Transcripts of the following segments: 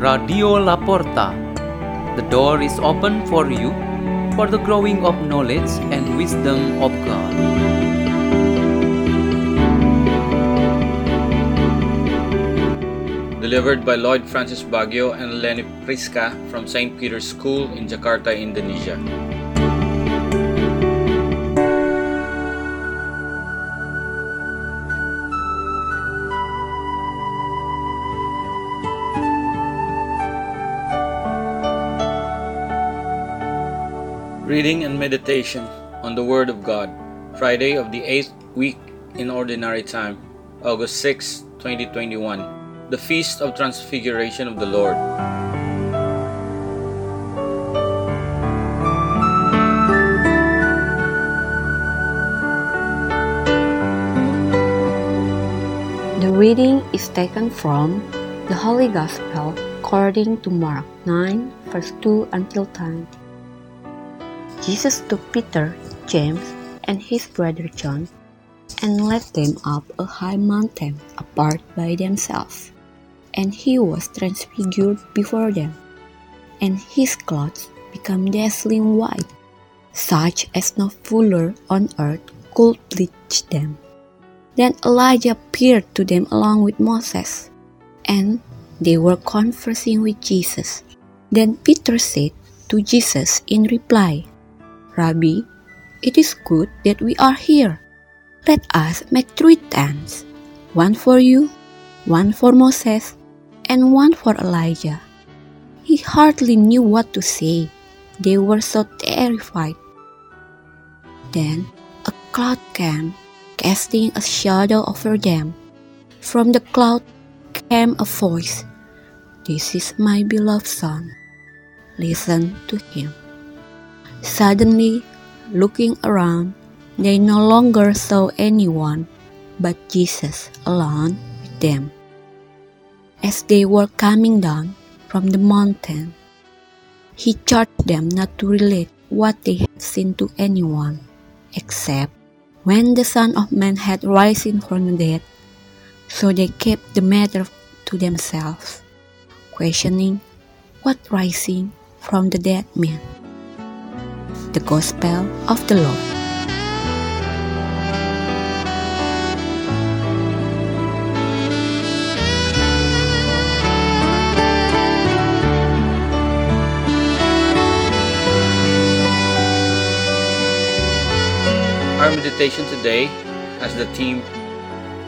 Radio Laporta. The door is open for you for the growing of knowledge and wisdom of God. Delivered by Lloyd Francis Baguio and Leni Priska from St. Peter's School in Jakarta, Indonesia. Reading and meditation on the Word of God, Friday of the 8th week in Ordinary Time, August 6, 2021, the Feast of Transfiguration of the Lord. The reading is taken from the Holy Gospel according to Mark 9, verse 2 until 10. Jesus took Peter, James, and his brother John and led them up a high mountain apart by themselves. And he was transfigured before them, and his clothes became dazzling white, such as no fuller on earth could bleach them. Then Elijah appeared to them along with Moses, and they were conversing with Jesus. Then Peter said to Jesus in reply, Rabbi, it is good that we are here. Let us make three tents one for you, one for Moses, and one for Elijah. He hardly knew what to say. They were so terrified. Then a cloud came, casting a shadow over them. From the cloud came a voice This is my beloved Son. Listen to him. Suddenly, looking around, they no longer saw anyone but Jesus alone with them. As they were coming down from the mountain, he charged them not to relate what they had seen to anyone, except when the Son of Man had risen from the dead. So they kept the matter to themselves, questioning what rising from the dead meant the Gospel of the Lord. Our meditation today has the theme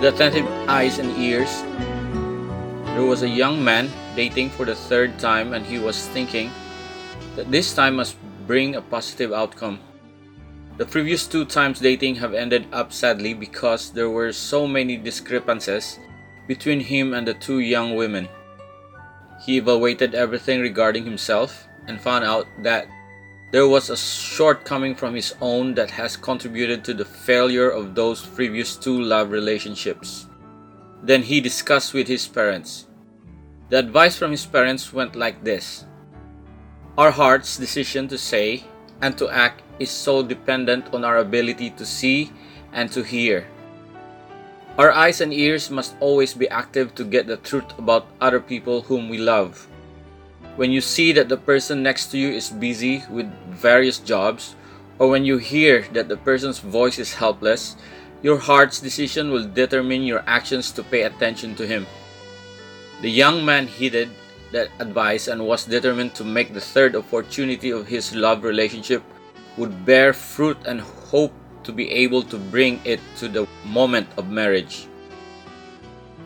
The Attentive Eyes and Ears. There was a young man dating for the third time, and he was thinking that this time must bring a positive outcome. The previous two times dating have ended up sadly because there were so many discrepancies between him and the two young women. He evaluated everything regarding himself and found out that there was a shortcoming from his own that has contributed to the failure of those previous two love relationships. Then he discussed with his parents. The advice from his parents went like this Our heart's decision to say and to act is so dependent on our ability to see and to hear. Our eyes and ears must always be active to get the truth about other people whom we love. When you see that the person next to you is busy with various jobs, or when you hear that the person's voice is helpless, your heart's decision will determine your actions to pay attention to him. The young man heeded that advice and was determined to make the third opportunity of his love relationship would bear fruit and hope to be able to bring it to the moment of marriage.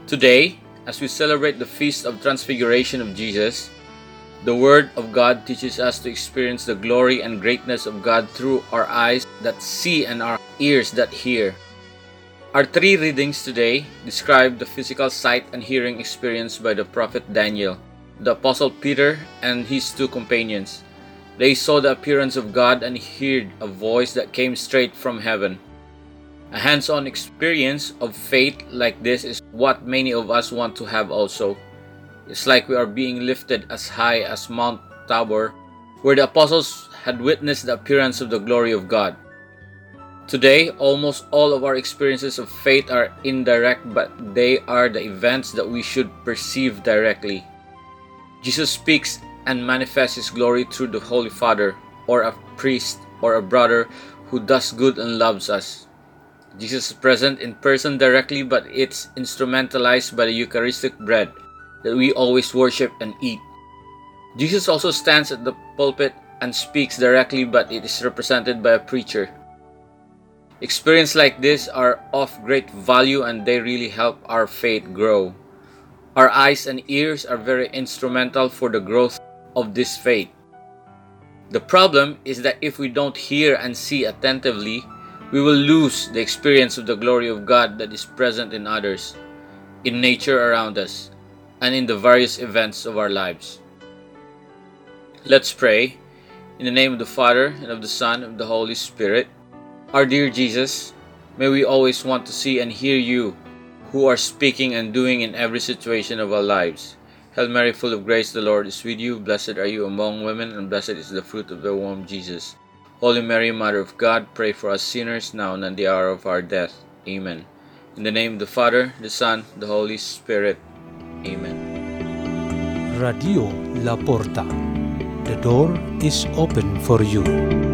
Today, as we celebrate the feast of transfiguration of Jesus, the Word of God teaches us to experience the glory and greatness of God through our eyes that see and our ears that hear. Our three readings today describe the physical sight and hearing experience by the prophet Daniel, the apostle Peter, and his two companions. They saw the appearance of God and heard a voice that came straight from heaven. A hands on experience of faith like this is what many of us want to have also. It's like we are being lifted as high as Mount Tabor, where the apostles had witnessed the appearance of the glory of God. Today, almost all of our experiences of faith are indirect, but they are the events that we should perceive directly. Jesus speaks and manifests His glory through the Holy Father, or a priest, or a brother who does good and loves us. Jesus is present in person directly, but it's instrumentalized by the Eucharistic bread that we always worship and eat. Jesus also stands at the pulpit and speaks directly, but it is represented by a preacher. Experiences like this are of great value and they really help our faith grow. Our eyes and ears are very instrumental for the growth of this faith. The problem is that if we don't hear and see attentively, we will lose the experience of the glory of God that is present in others, in nature around us, and in the various events of our lives. Let's pray. In the name of the Father, and of the Son, and of the Holy Spirit. Our dear Jesus, may we always want to see and hear you, who are speaking and doing in every situation of our lives. Hail Mary, full of grace, the Lord is with you. Blessed are you among women, and blessed is the fruit of the womb, Jesus. Holy Mary, Mother of God, pray for us sinners now and at the hour of our death. Amen. In the name of the Father, the Son, the Holy Spirit. Amen. Radio La Porta. The door is open for you.